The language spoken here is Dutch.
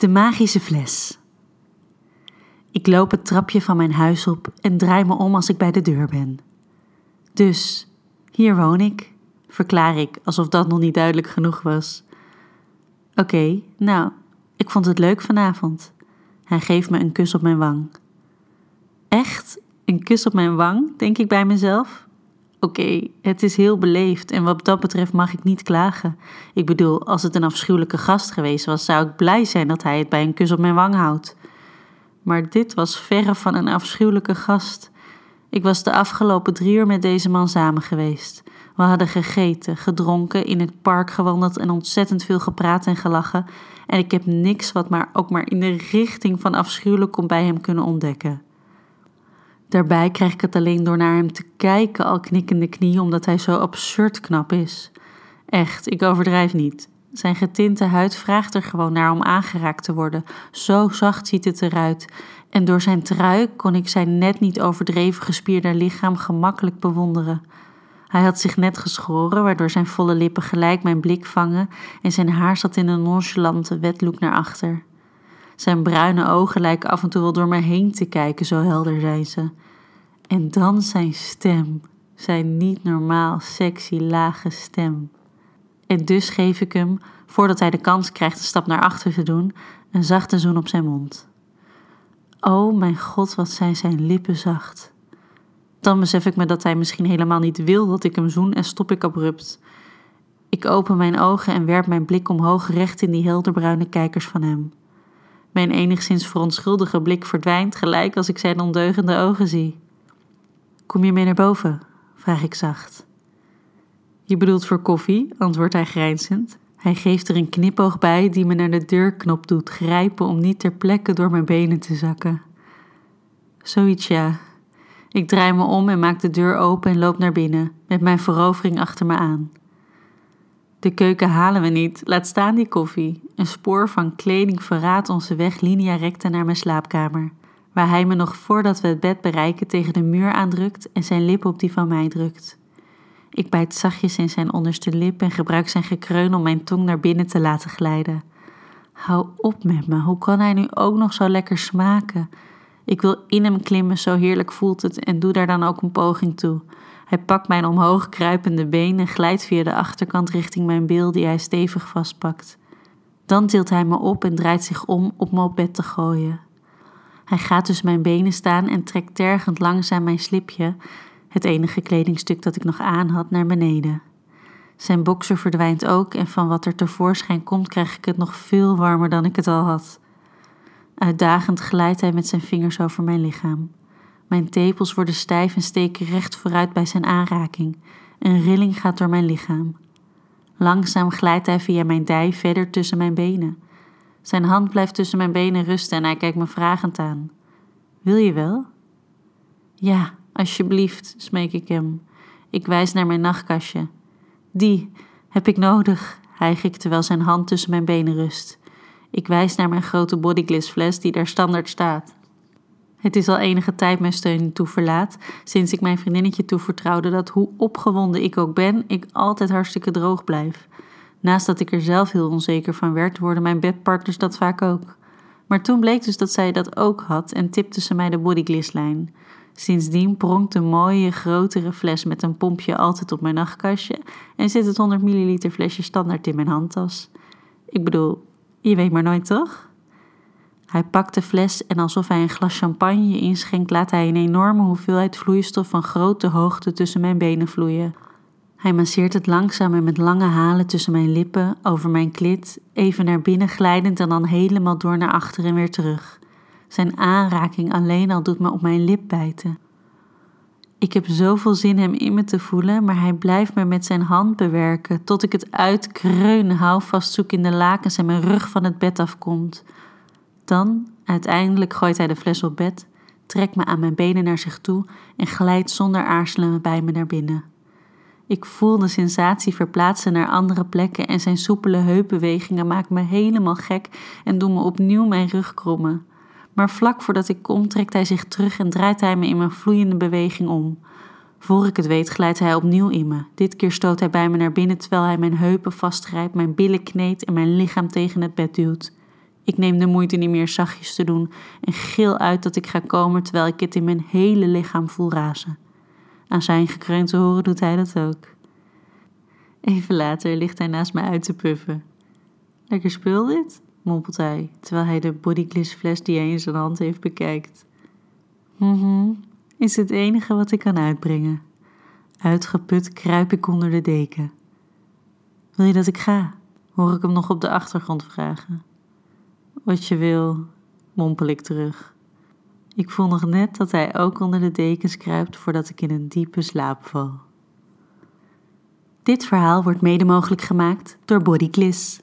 De magische fles. Ik loop het trapje van mijn huis op en draai me om als ik bij de deur ben. Dus, hier woon ik, verklaar ik alsof dat nog niet duidelijk genoeg was. Oké, nou, ik vond het leuk vanavond. Hij geeft me een kus op mijn wang. Echt? Een kus op mijn wang, denk ik bij mezelf? Oké, het is heel beleefd en wat dat betreft mag ik niet klagen. Ik bedoel, als het een afschuwelijke gast geweest was, zou ik blij zijn dat hij het bij een kus op mijn wang houdt. Maar dit was verre van een afschuwelijke gast. Ik was de afgelopen drie uur met deze man samen geweest. We hadden gegeten, gedronken, in het park gewandeld en ontzettend veel gepraat en gelachen. En ik heb niks wat maar ook maar in de richting van afschuwelijk komt bij hem kunnen ontdekken. Daarbij krijg ik het alleen door naar hem te kijken al knikkende knie omdat hij zo absurd knap is. Echt, ik overdrijf niet. Zijn getinte huid vraagt er gewoon naar om aangeraakt te worden. Zo zacht ziet het eruit. En door zijn trui kon ik zijn net niet overdreven gespierde lichaam gemakkelijk bewonderen. Hij had zich net geschoren, waardoor zijn volle lippen gelijk mijn blik vangen en zijn haar zat in een nonchalante wetloek naar achter. Zijn bruine ogen lijken af en toe wel door me heen te kijken, zo helder zijn ze. En dan zijn stem, zijn niet normaal sexy lage stem. En dus geef ik hem, voordat hij de kans krijgt een stap naar achter te doen, een zachte zoen op zijn mond. Oh mijn god, wat zijn zijn lippen zacht. Dan besef ik me dat hij misschien helemaal niet wil dat ik hem zoen en stop ik abrupt. Ik open mijn ogen en werp mijn blik omhoog recht in die helderbruine kijkers van hem. Mijn enigszins verontschuldige blik verdwijnt gelijk als ik zijn ondeugende ogen zie. Kom je mee naar boven? vraag ik zacht. Je bedoelt voor koffie, antwoordt hij grijnzend. Hij geeft er een knipoog bij die me naar de deurknop doet grijpen om niet ter plekke door mijn benen te zakken. Zoiets ja. Ik draai me om en maak de deur open en loop naar binnen, met mijn verovering achter me aan. De keuken halen we niet, laat staan die koffie. Een spoor van kleding verraadt onze weg linea recta naar mijn slaapkamer, waar hij me nog voordat we het bed bereiken tegen de muur aandrukt en zijn lip op die van mij drukt. Ik bijt zachtjes in zijn onderste lip en gebruik zijn gekreun om mijn tong naar binnen te laten glijden. Hou op met me, hoe kan hij nu ook nog zo lekker smaken? Ik wil in hem klimmen, zo heerlijk voelt het, en doe daar dan ook een poging toe. Hij pakt mijn omhoog kruipende been en glijdt via de achterkant richting mijn bil die hij stevig vastpakt. Dan tilt hij me op en draait zich om op me op bed te gooien. Hij gaat tussen mijn benen staan en trekt tergend langzaam mijn slipje, het enige kledingstuk dat ik nog aan had, naar beneden. Zijn bokser verdwijnt ook en van wat er tevoorschijn komt krijg ik het nog veel warmer dan ik het al had. Uitdagend glijdt hij met zijn vingers over mijn lichaam. Mijn tepels worden stijf en steken recht vooruit bij zijn aanraking. Een rilling gaat door mijn lichaam. Langzaam glijdt hij via mijn dij verder tussen mijn benen. Zijn hand blijft tussen mijn benen rusten en hij kijkt me vragend aan. Wil je wel? Ja, alsjeblieft, smeek ik hem. Ik wijs naar mijn nachtkastje. Die heb ik nodig, hijg ik terwijl zijn hand tussen mijn benen rust. Ik wijs naar mijn grote bodygliss fles die daar standaard staat. Het is al enige tijd mijn steun toeverlaat, sinds ik mijn vriendinnetje toevertrouwde dat hoe opgewonden ik ook ben, ik altijd hartstikke droog blijf. Naast dat ik er zelf heel onzeker van werd, worden mijn bedpartners dat vaak ook. Maar toen bleek dus dat zij dat ook had en tipte ze mij de bodyglisslijn. Sindsdien pronkt een mooie, grotere fles met een pompje altijd op mijn nachtkastje en zit het 100 milliliter flesje standaard in mijn handtas. Ik bedoel, je weet maar nooit toch? Hij pakt de fles en alsof hij een glas champagne inschenkt, laat hij een enorme hoeveelheid vloeistof van grote hoogte tussen mijn benen vloeien. Hij masseert het langzaam en met lange halen tussen mijn lippen, over mijn klit, even naar binnen glijdend en dan helemaal door naar achter en weer terug. Zijn aanraking alleen al doet me op mijn lip bijten. Ik heb zoveel zin hem in me te voelen, maar hij blijft me met zijn hand bewerken tot ik het uitkreunen houvast zoek in de lakens en mijn rug van het bed afkomt. Dan, uiteindelijk, gooit hij de fles op bed, trekt me aan mijn benen naar zich toe en glijdt zonder aarzelen bij me naar binnen. Ik voel de sensatie verplaatsen naar andere plekken en zijn soepele heupbewegingen maken me helemaal gek en doen me opnieuw mijn rug krommen. Maar vlak voordat ik kom, trekt hij zich terug en draait hij me in mijn vloeiende beweging om. Voor ik het weet, glijdt hij opnieuw in me. Dit keer stoot hij bij me naar binnen terwijl hij mijn heupen vastgrijpt, mijn billen kneedt en mijn lichaam tegen het bed duwt. Ik neem de moeite niet meer zachtjes te doen en gil uit dat ik ga komen terwijl ik het in mijn hele lichaam voel razen. Aan zijn gekreun te horen doet hij dat ook. Even later ligt hij naast mij uit te puffen. Lekker spul dit, mompelt hij, terwijl hij de bodygliss fles die hij in zijn hand heeft bekijkt. Mhm, is het enige wat ik kan uitbrengen. Uitgeput kruip ik onder de deken. Wil je dat ik ga? Hoor ik hem nog op de achtergrond vragen. Wat je wil, mompel ik terug. Ik voel nog net dat hij ook onder de dekens kruipt voordat ik in een diepe slaap val. Dit verhaal wordt mede mogelijk gemaakt door Bodygliss.